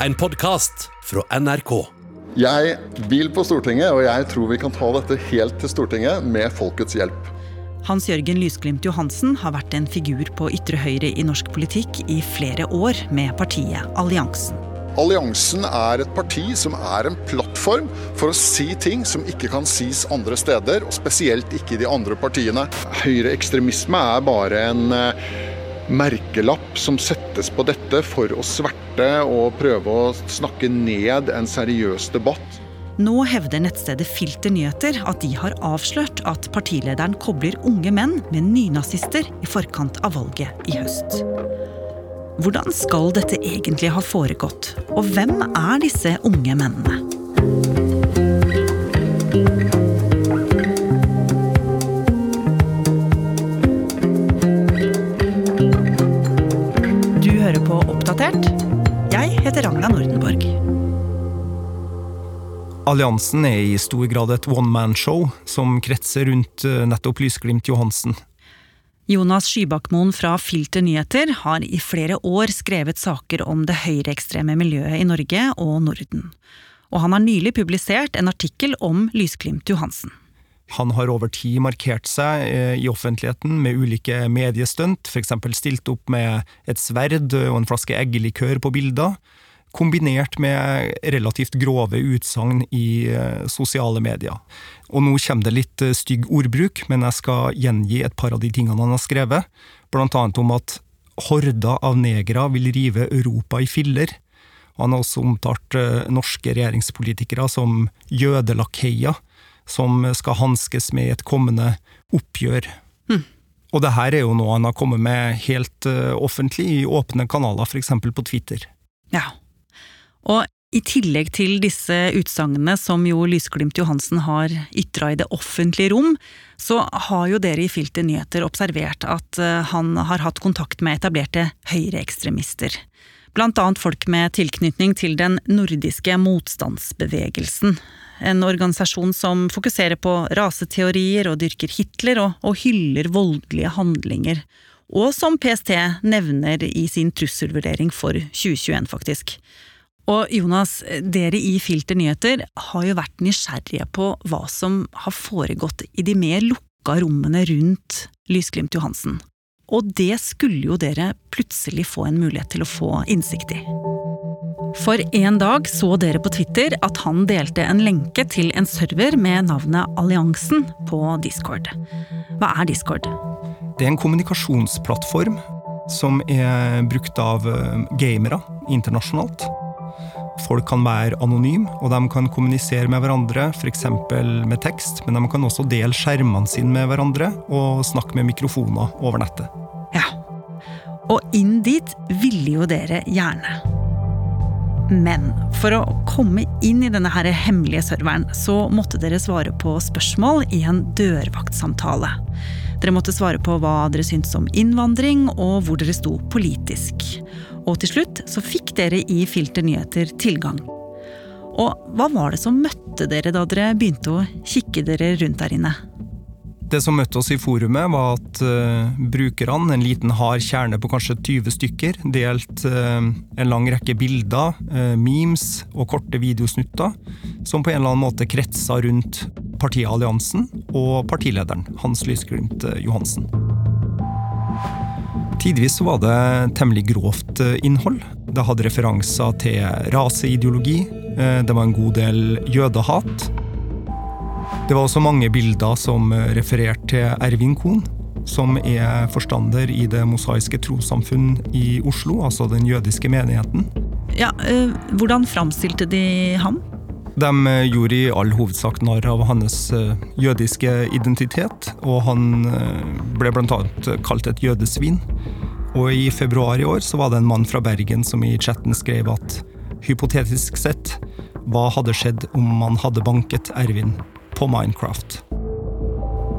en podkast fra NRK. Jeg vil på Stortinget, og jeg tror vi kan ta dette helt til Stortinget med folkets hjelp. Hans Jørgen Lysglimt Johansen har vært en figur på ytre høyre i norsk politikk i flere år med partiet Alliansen. Alliansen er et parti som er en plattform for å si ting som ikke kan sies andre steder, og spesielt ikke i de andre partiene. Høyreekstremisme er bare en eh, merkelapp som settes på dette for å sverte og prøve å snakke ned en seriøs debatt. Nå hevder nettstedet Filter Nyheter at de har avslørt at partilederen kobler unge menn med nynazister i forkant av valget i høst. Hvordan skal dette egentlig ha foregått, og hvem er disse unge mennene? Alliansen er i stor grad et one man-show som kretser rundt eh, nettopp Lysglimt Johansen. Jonas Skybakmoen fra Filter Nyheter har i flere år skrevet saker om det høyreekstreme miljøet i Norge og Norden. Og han har nylig publisert en artikkel om Lysglimt Johansen. Han har over tid markert seg eh, i offentligheten med ulike mediestunt, f.eks. stilt opp med et sverd og en flaske eggelikør på bilder, kombinert med relativt grove utsagn i eh, sosiale medier. Og nå kommer det litt eh, stygg ordbruk, men jeg skal gjengi et par av de tingene han har skrevet, blant annet om at horder av negere vil rive Europa i filler. Han har også omtalt norske regjeringspolitikere som jødelakeier, som skal hanskes med i et kommende oppgjør. Hm. Og det her er jo noe han har kommet med helt offentlig i åpne kanaler, f.eks. på Twitter. Ja. Og i tillegg til disse utsagnene som jo Lysglimt Johansen har ytra i det offentlige rom, så har jo dere i Filter Nyheter observert at uh, han har hatt kontakt med etablerte høyreekstremister. Blant annet folk med tilknytning til den nordiske motstandsbevegelsen. En organisasjon som fokuserer på raseteorier og dyrker Hitler og, og hyller voldelige handlinger. Og som PST nevner i sin trusselvurdering for 2021, faktisk. Og Jonas, dere i Filter Nyheter har jo vært nysgjerrige på hva som har foregått i de mer lukka rommene rundt Lysglimt Johansen. Og det skulle jo dere plutselig få en mulighet til å få innsikt i. For en dag så dere på Twitter at han delte en lenke til en server med navnet Alliansen på Discord. Hva er Discord? Det er en kommunikasjonsplattform som er brukt av gamere internasjonalt. Folk kan være anonyme, og de kan kommunisere med hverandre, f.eks. med tekst, men de kan også dele skjermene sine med hverandre og snakke med mikrofoner over nettet. Ja. Og inn dit ville jo dere gjerne. Men for å komme inn i denne her hemmelige serveren, så måtte dere svare på spørsmål i en dørvaktsamtale. Dere måtte svare på hva dere syntes om innvandring, og hvor dere sto politisk. Og til slutt så fikk dere i Filter Nyheter tilgang. Og hva var det som møtte dere da dere begynte å kikke dere rundt der inne? Det som møtte oss i forumet, var at uh, brukerne, en liten hard kjerne på kanskje 20 stykker, delte uh, en lang rekke bilder, uh, memes og korte videosnutter, som på en eller annen måte kretsa rundt partialliansen og partilederen, Hans Lysglimt Johansen. Tidvis var det temmelig grovt innhold. Det hadde referanser til raseideologi, det var en god del jødehat. Det var også mange bilder som refererte til Ervin Kohn, som er forstander i Det mosaiske trossamfunn i Oslo, altså den jødiske menigheten. Ja, Hvordan framstilte de ham? De gjorde i all hovedsak narr av hans jødiske identitet, og han ble bl.a. kalt et jødesvin. Og i februar i år så var det en mann fra Bergen som i chatten skrev at hypotetisk sett, hva hadde skjedd om man hadde banket Ervin på Minecraft.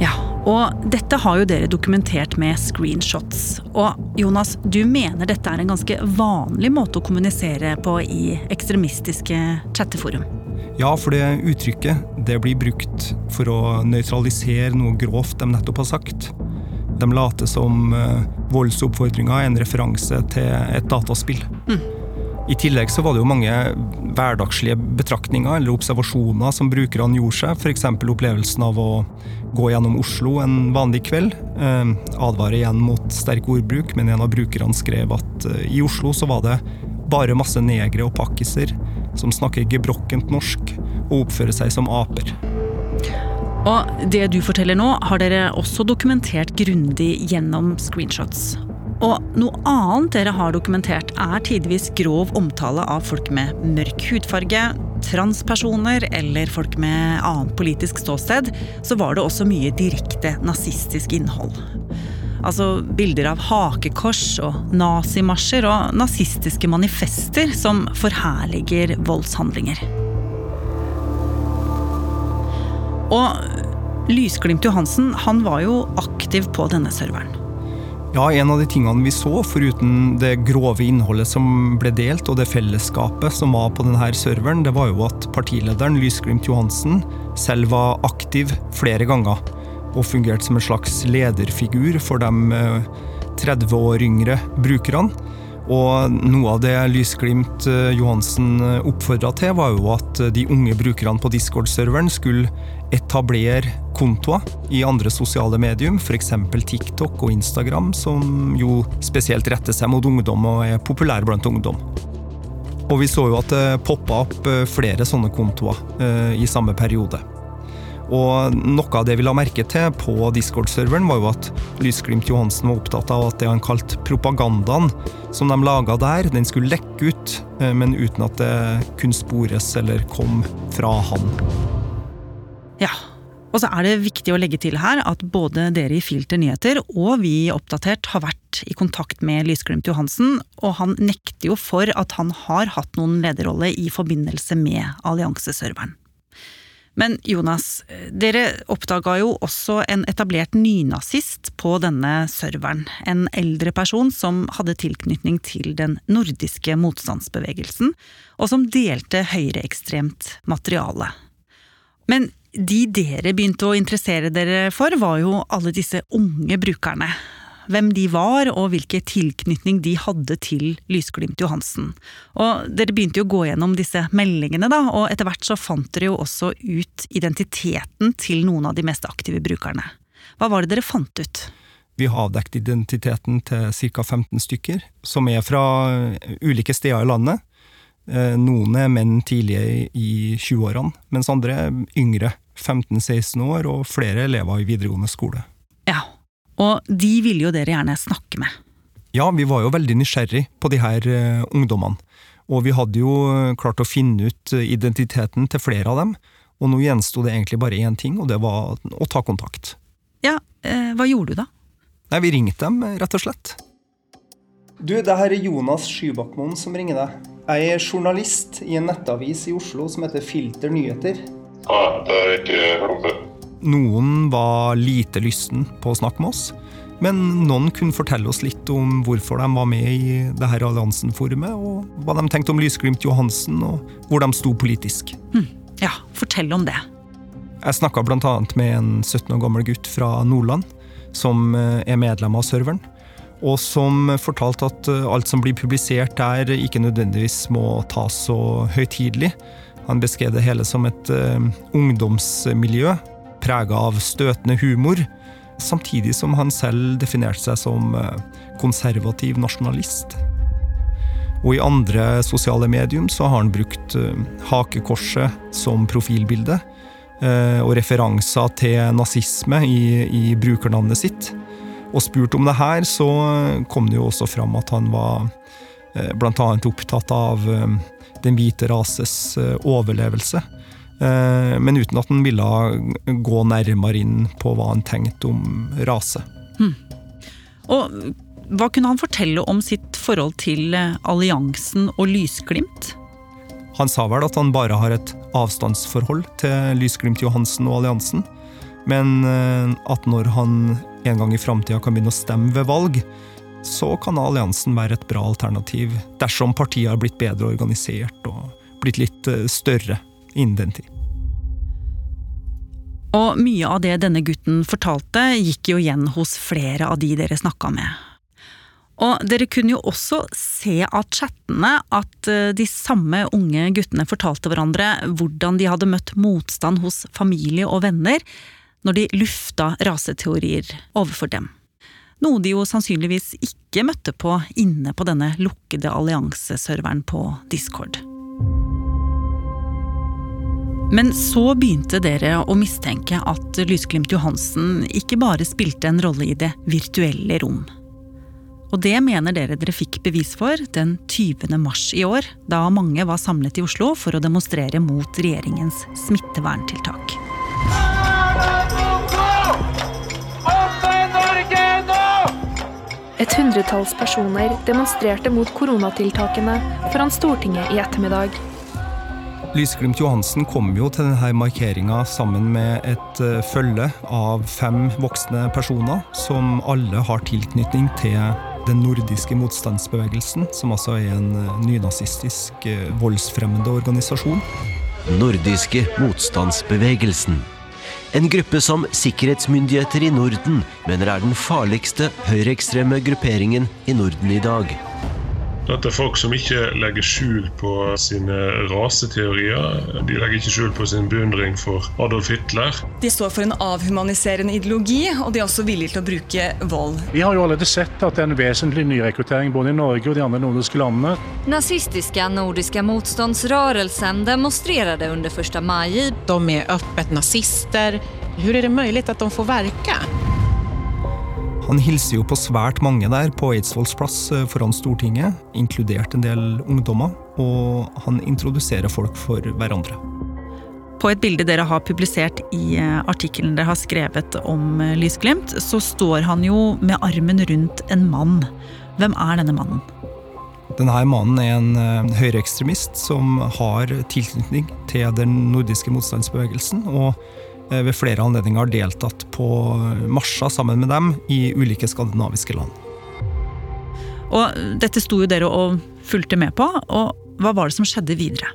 Ja, og dette har jo dere dokumentert med screenshots. Og Jonas, du mener dette er en ganske vanlig måte å kommunisere på i ekstremistiske chatteforum? Ja, for det uttrykket det blir brukt for å nøytralisere noe grovt de nettopp har sagt. De later som uh, voldsoppfordringa er en referanse til et dataspill. Mm. I tillegg så var det jo mange hverdagslige betraktninger eller observasjoner som brukerne gjorde seg, f.eks. opplevelsen av å gå gjennom Oslo en vanlig kveld. Eh, advarer igjen mot sterk ordbruk, men en av brukerne skrev at eh, i Oslo så var det bare masse negre og pakkiser som snakker gebrokkent norsk og oppfører seg som aper. Og det du forteller nå, har dere også dokumentert grundig gjennom screenshots. Og noe annet dere har dokumentert, er tidvis grov omtale av folk med mørk hudfarge, transpersoner eller folk med annet politisk ståsted. Så var det også mye direkte nazistisk innhold. Altså bilder av hakekors og nazimarsjer og nazistiske manifester som forherliger voldshandlinger. Og Lysglimt Johansen han var jo aktiv på denne serveren. Ja, En av de tingene vi så, foruten det grove innholdet som ble delt, og det fellesskapet som var på denne serveren, det var jo at partilederen Lysglimt Johansen selv var aktiv flere ganger. Og fungerte som en slags lederfigur for de 30 eh, år yngre brukerne. Og noe av det Lysglimt eh, Johansen oppfordra til, var jo at de unge brukerne på Discord-serveren skulle etablere kontoer i andre sosiale medium, f.eks. TikTok og Instagram, som jo spesielt retter seg mot ungdom og er populære blant ungdom. Og vi så jo at det poppa opp eh, flere sånne kontoer eh, i samme periode. Og noe av det vi la merke til på Discord-serveren, var jo at Lysglimt Johansen var opptatt av at det han kalte propagandaen som de laga der, den skulle lekke ut, eh, men uten at det kunne spores eller kom fra han. Ja. Og så er det viktig å legge til her at både dere i Filter nyheter og vi i Oppdatert har vært i kontakt med Lysglimt Johansen, og han nekter jo for at han har hatt noen lederrolle i forbindelse med allianseserveren. Men Jonas, dere oppdaga jo også en etablert nynazist på denne serveren. En eldre person som hadde tilknytning til den nordiske motstandsbevegelsen, og som delte høyreekstremt materiale. Men de dere begynte å interessere dere for, var jo alle disse unge brukerne. Hvem de var, og hvilken tilknytning de hadde til Lysglimt Johansen. Og Dere begynte jo å gå gjennom disse meldingene, da, og etter hvert så fant dere jo også ut identiteten til noen av de mest aktive brukerne. Hva var det dere fant ut? Vi har avdekket identiteten til ca. 15 stykker, som er fra ulike steder i landet. Eh, noen er menn tidlige i 20-årene, mens andre er yngre, 15-16 år, og flere elever i videregående skole. Og de ville jo dere gjerne snakke med. Ja, vi var jo veldig nysgjerrig på de her uh, ungdommene. Og vi hadde jo klart å finne ut identiteten til flere av dem. Og nå gjensto det egentlig bare én ting, og det var å ta kontakt. Ja, hva gjorde du da? Nei, Vi ringte dem, rett og slett. Du, det her er Jonas Skybakmoen som ringer deg. Jeg er journalist i en nettavis i Oslo som heter Filter nyheter. Ja, det er ikke rommet. Noen var lite lysten på å snakke med oss, men noen kunne fortelle oss litt om hvorfor de var med i det her Alliansen-forumet, og hva de tenkte om Lysglimt Johansen, og hvor de sto politisk. Hm. Ja, fortell om det. Jeg snakka bl.a. med en 17 år gammel gutt fra Nordland, som eh, er medlem av serveren og som fortalte at eh, alt som blir publisert der, ikke nødvendigvis må tas så høytidelig. Han beskrev det hele som et uh, ungdomsmiljø prega av støtende humor, samtidig som han selv definerte seg som uh, konservativ nasjonalist. Og i andre sosiale medium så har han brukt uh, hakekorset som profilbilde, og referanser til nazisme i, i brukernavnet sitt. Og spurt om det her, så kom det jo også fram at han var bl.a. opptatt av eh, den hvite rases eh, overlevelse. Men uten at han ville gå nærmere inn på hva han tenkte om rase. Hmm. Og hva kunne han fortelle om sitt forhold til alliansen og Lysglimt? Han sa vel at han bare har et avstandsforhold til Lysglimt Johansen og alliansen. Men at når han en gang i framtida kan begynne å stemme ved valg, så kan alliansen være et bra alternativ dersom partiet har blitt bedre organisert og blitt litt eh, større innen den tid. Og mye av det denne gutten fortalte, gikk jo igjen hos flere av de dere snakka med. Og dere kunne jo også se av chattene at eh, de samme unge guttene fortalte hverandre hvordan de hadde møtt motstand hos familie og venner når de lufta raseteorier overfor dem. Noe de jo sannsynligvis ikke møtte på inne på denne lukkede allianseserveren på Discord. Men så begynte dere å mistenke at Lysglimt Johansen ikke bare spilte en rolle i det virtuelle rom. Og det mener dere dere fikk bevis for den 20. mars i år, da mange var samlet i Oslo for å demonstrere mot regjeringens smitteverntiltak. Et hundretalls personer demonstrerte mot koronatiltakene foran Stortinget i ettermiddag. Lysglimt Johansen kom jo til denne markeringa sammen med et eh, følge av fem voksne personer, som alle har tilknytning til den nordiske motstandsbevegelsen, som altså er en eh, nynazistisk eh, voldsfremmende organisasjon. Nordiske motstandsbevegelsen. En gruppe som sikkerhetsmyndigheter i Norden mener er den farligste høyreekstreme grupperingen i Norden i dag. Dette er folk som ikke legger skjul på sine raseteorier. De legger ikke skjul på sin beundring for Adolf Hitler. De står for en avhumaniserende ideologi, og de er også villige til å bruke vold. Vi har jo allerede sett at det er en vesentlig nyrekruttering både i Norge og de andre nordiske landene. Nazistiske nordiske motstandsrørelsen demonstrerte under 1 maj. De er öppet nazister. Hur er det mulig at de får verka? Han hilser jo på svært mange der på Eidsvolls plass eh, foran Stortinget, inkludert en del ungdommer, og han introduserer folk for hverandre. På et bilde dere har publisert i eh, artikkelen dere har skrevet om eh, Lysglimt, så står han jo med armen rundt en mann. Hvem er denne mannen? Denne mannen er en høyreekstremist som har tilknytning til den nordiske motstandsbevegelsen. og ved flere anledninger har deltatt på marsjer sammen med dem i ulike skandinaviske land. Og dette sto jo dere og fulgte med på, og hva var det som skjedde videre?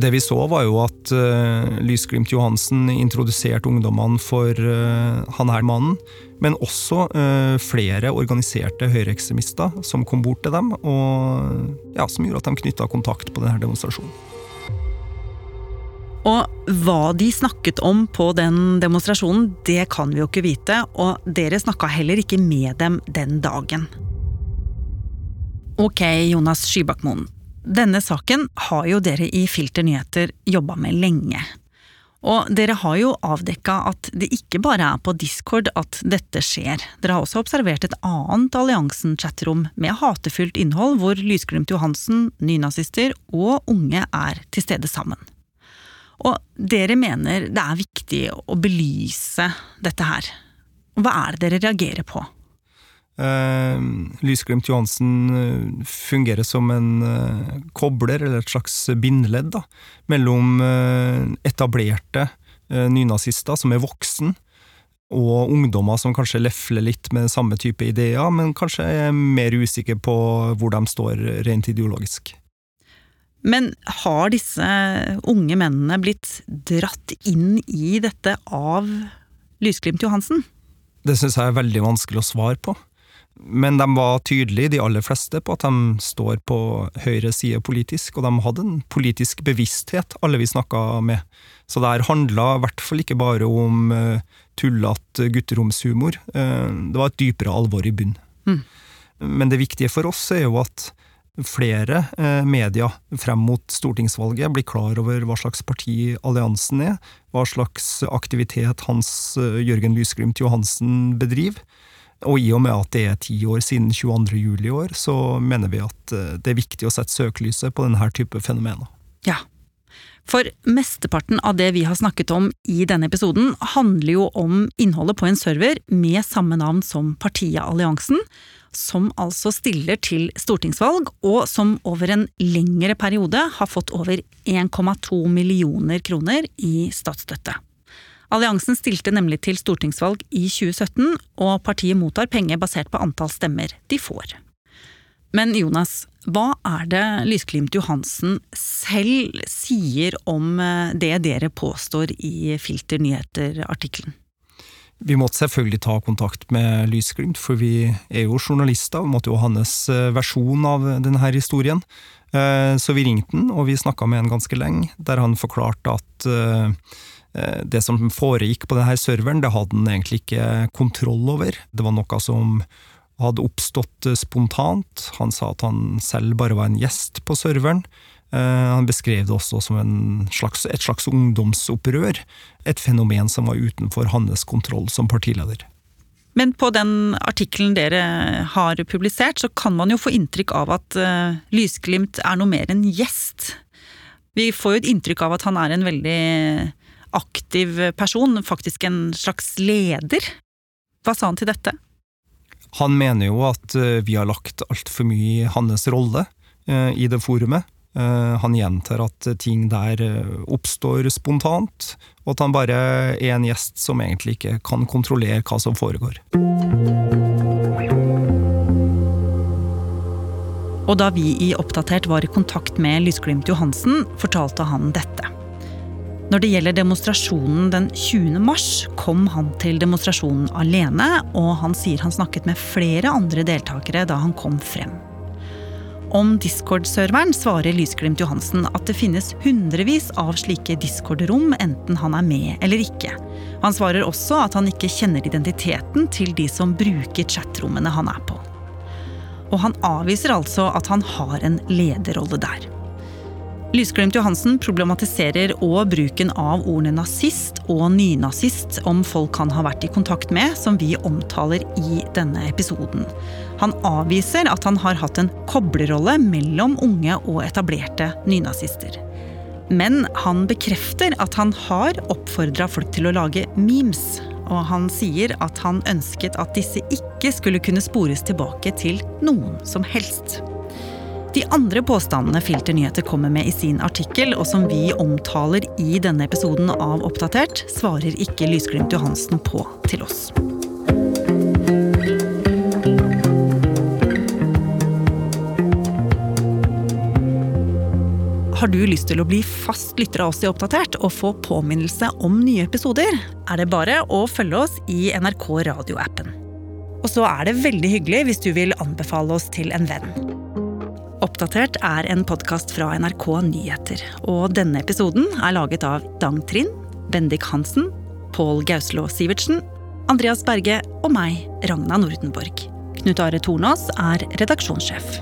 Det vi så, var jo at uh, Lysglimt Johansen introduserte ungdommene for uh, han her mannen, men også uh, flere organiserte høyreekstremister som kom bort til dem, og ja, som gjorde at de knytta kontakt på denne demonstrasjonen. Og hva de snakket om på den demonstrasjonen, det kan vi jo ikke vite, og dere snakka heller ikke med dem den dagen. Ok, Jonas Skybakmoen. Denne saken har jo dere i Filter nyheter jobba med lenge. Og dere har jo avdekka at det ikke bare er på Discord at dette skjer. Dere har også observert et annet Alliansen-chatterom med hatefylt innhold, hvor Lysglimt Johansen, nynazister og unge er til stede sammen. Og dere mener det er viktig å belyse dette her. Hva er det dere reagerer på? Eh, Lysglimt Johansen eh, fungerer som en eh, kobler, eller et slags bindeledd, da, mellom eh, etablerte eh, nynazister som er voksen, og ungdommer som kanskje lefler litt med samme type ideer, men kanskje er mer usikre på hvor de står rent ideologisk. Men har disse unge mennene blitt dratt inn i dette av Lysglimt Johansen? Det syns jeg er veldig vanskelig å svare på. Men de var tydelige, de aller fleste, på at de står på høyre side politisk, og de hadde en politisk bevissthet, alle vi snakka med. Så det her handla i hvert fall ikke bare om uh, tullete gutteromshumor. Uh, det var et dypere alvor i bunn. Mm. Men det viktige for oss er jo at flere eh, media frem mot stortingsvalget blir klar over hva slags parti alliansen er, hva slags aktivitet Hans eh, Jørgen Lysglimt Johansen bedriver. Og i og med at det er ti år siden 22. juli i år, så mener vi at eh, det er viktig å sette søkelyset på denne type fenomener. Ja, for mesteparten av det vi har snakket om i denne episoden, handler jo om innholdet på en server med samme navn som partiet Alliansen, som altså stiller til stortingsvalg, og som over en lengre periode har fått over 1,2 millioner kroner i statsstøtte. Alliansen stilte nemlig til stortingsvalg i 2017, og partiet mottar penger basert på antall stemmer de får. Men Jonas, hva er det Lysglimt Johansen selv sier om eh, det dere påstår i Filter nyheter-artikkelen? Vi måtte selvfølgelig ta kontakt med Lysglimt, for vi er jo journalister. Vi måtte jo ha hans eh, versjon av denne historien. Eh, så vi ringte han, og vi snakka med han ganske lenge, der han forklarte at eh, det som foregikk på denne serveren, det hadde han egentlig ikke kontroll over. Det var noe som hadde oppstått spontant. Han sa at han selv bare var en gjest på serveren. Eh, han beskrev det også som slags, et slags ungdomsopprør, et fenomen som var utenfor hans kontroll som partileder. Men på den artikkelen dere har publisert, så kan man jo få inntrykk av at uh, Lysglimt er noe mer enn gjest. Vi får jo et inntrykk av at han er en veldig aktiv person, faktisk en slags leder. Hva sa han til dette? Han mener jo at uh, vi har lagt altfor mye i hans rolle uh, i det forumet. Eh, han gjentar at ting der eh, oppstår spontant, og at han bare er en gjest som egentlig ikke kan kontrollere hva som foregår. Og da vi i Oppdatert var i kontakt med Lysglimt Johansen, fortalte han dette. Når det gjelder demonstrasjonen den 20. mars, kom han til demonstrasjonen alene, og han sier han snakket med flere andre deltakere da han kom frem. Om Discord-serveren svarer Lysglimt Johansen at det finnes hundrevis av slike Discord-rom, enten han er med eller ikke. Han svarer også at han ikke kjenner identiteten til de som bruker chatrommene han er på. Og han avviser altså at han har en lederrolle der. Lysglimt Johansen problematiserer òg bruken av ordene nazist og nynazist om folk han har vært i kontakt med, som vi omtaler i denne episoden. Han avviser at han har hatt en koblerrolle mellom unge og etablerte nynazister. Men han bekrefter at han har oppfordra folk til å lage memes. Og han sier at han ønsket at disse ikke skulle kunne spores tilbake til noen som helst. De andre påstandene Filter Nyheter kommer med i sin artikkel, og som vi omtaler i denne episoden av Oppdatert, svarer ikke Lysglimt Johansen på til oss. Har du lyst til å bli fast lytter av oss i Oppdatert og få påminnelse om nye episoder, er det bare å følge oss i NRK radioappen. Og så er det veldig hyggelig hvis du vil anbefale oss til en venn. Oppdatert er en podkast fra NRK Nyheter. Og denne episoden er laget av Dang Trind, Bendik Hansen, Pål Gauslå Sivertsen, Andreas Berge og meg, Ragna Nordenborg. Knut Are Tornås er redaksjonssjef.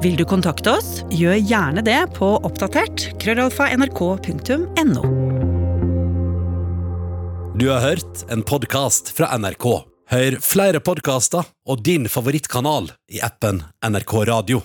Vil du kontakte oss, gjør gjerne det på oppdatert krøllalfa nrk.no. Du har hørt en podkast fra NRK. Hør flere podkaster og din favorittkanal i appen NRK Radio.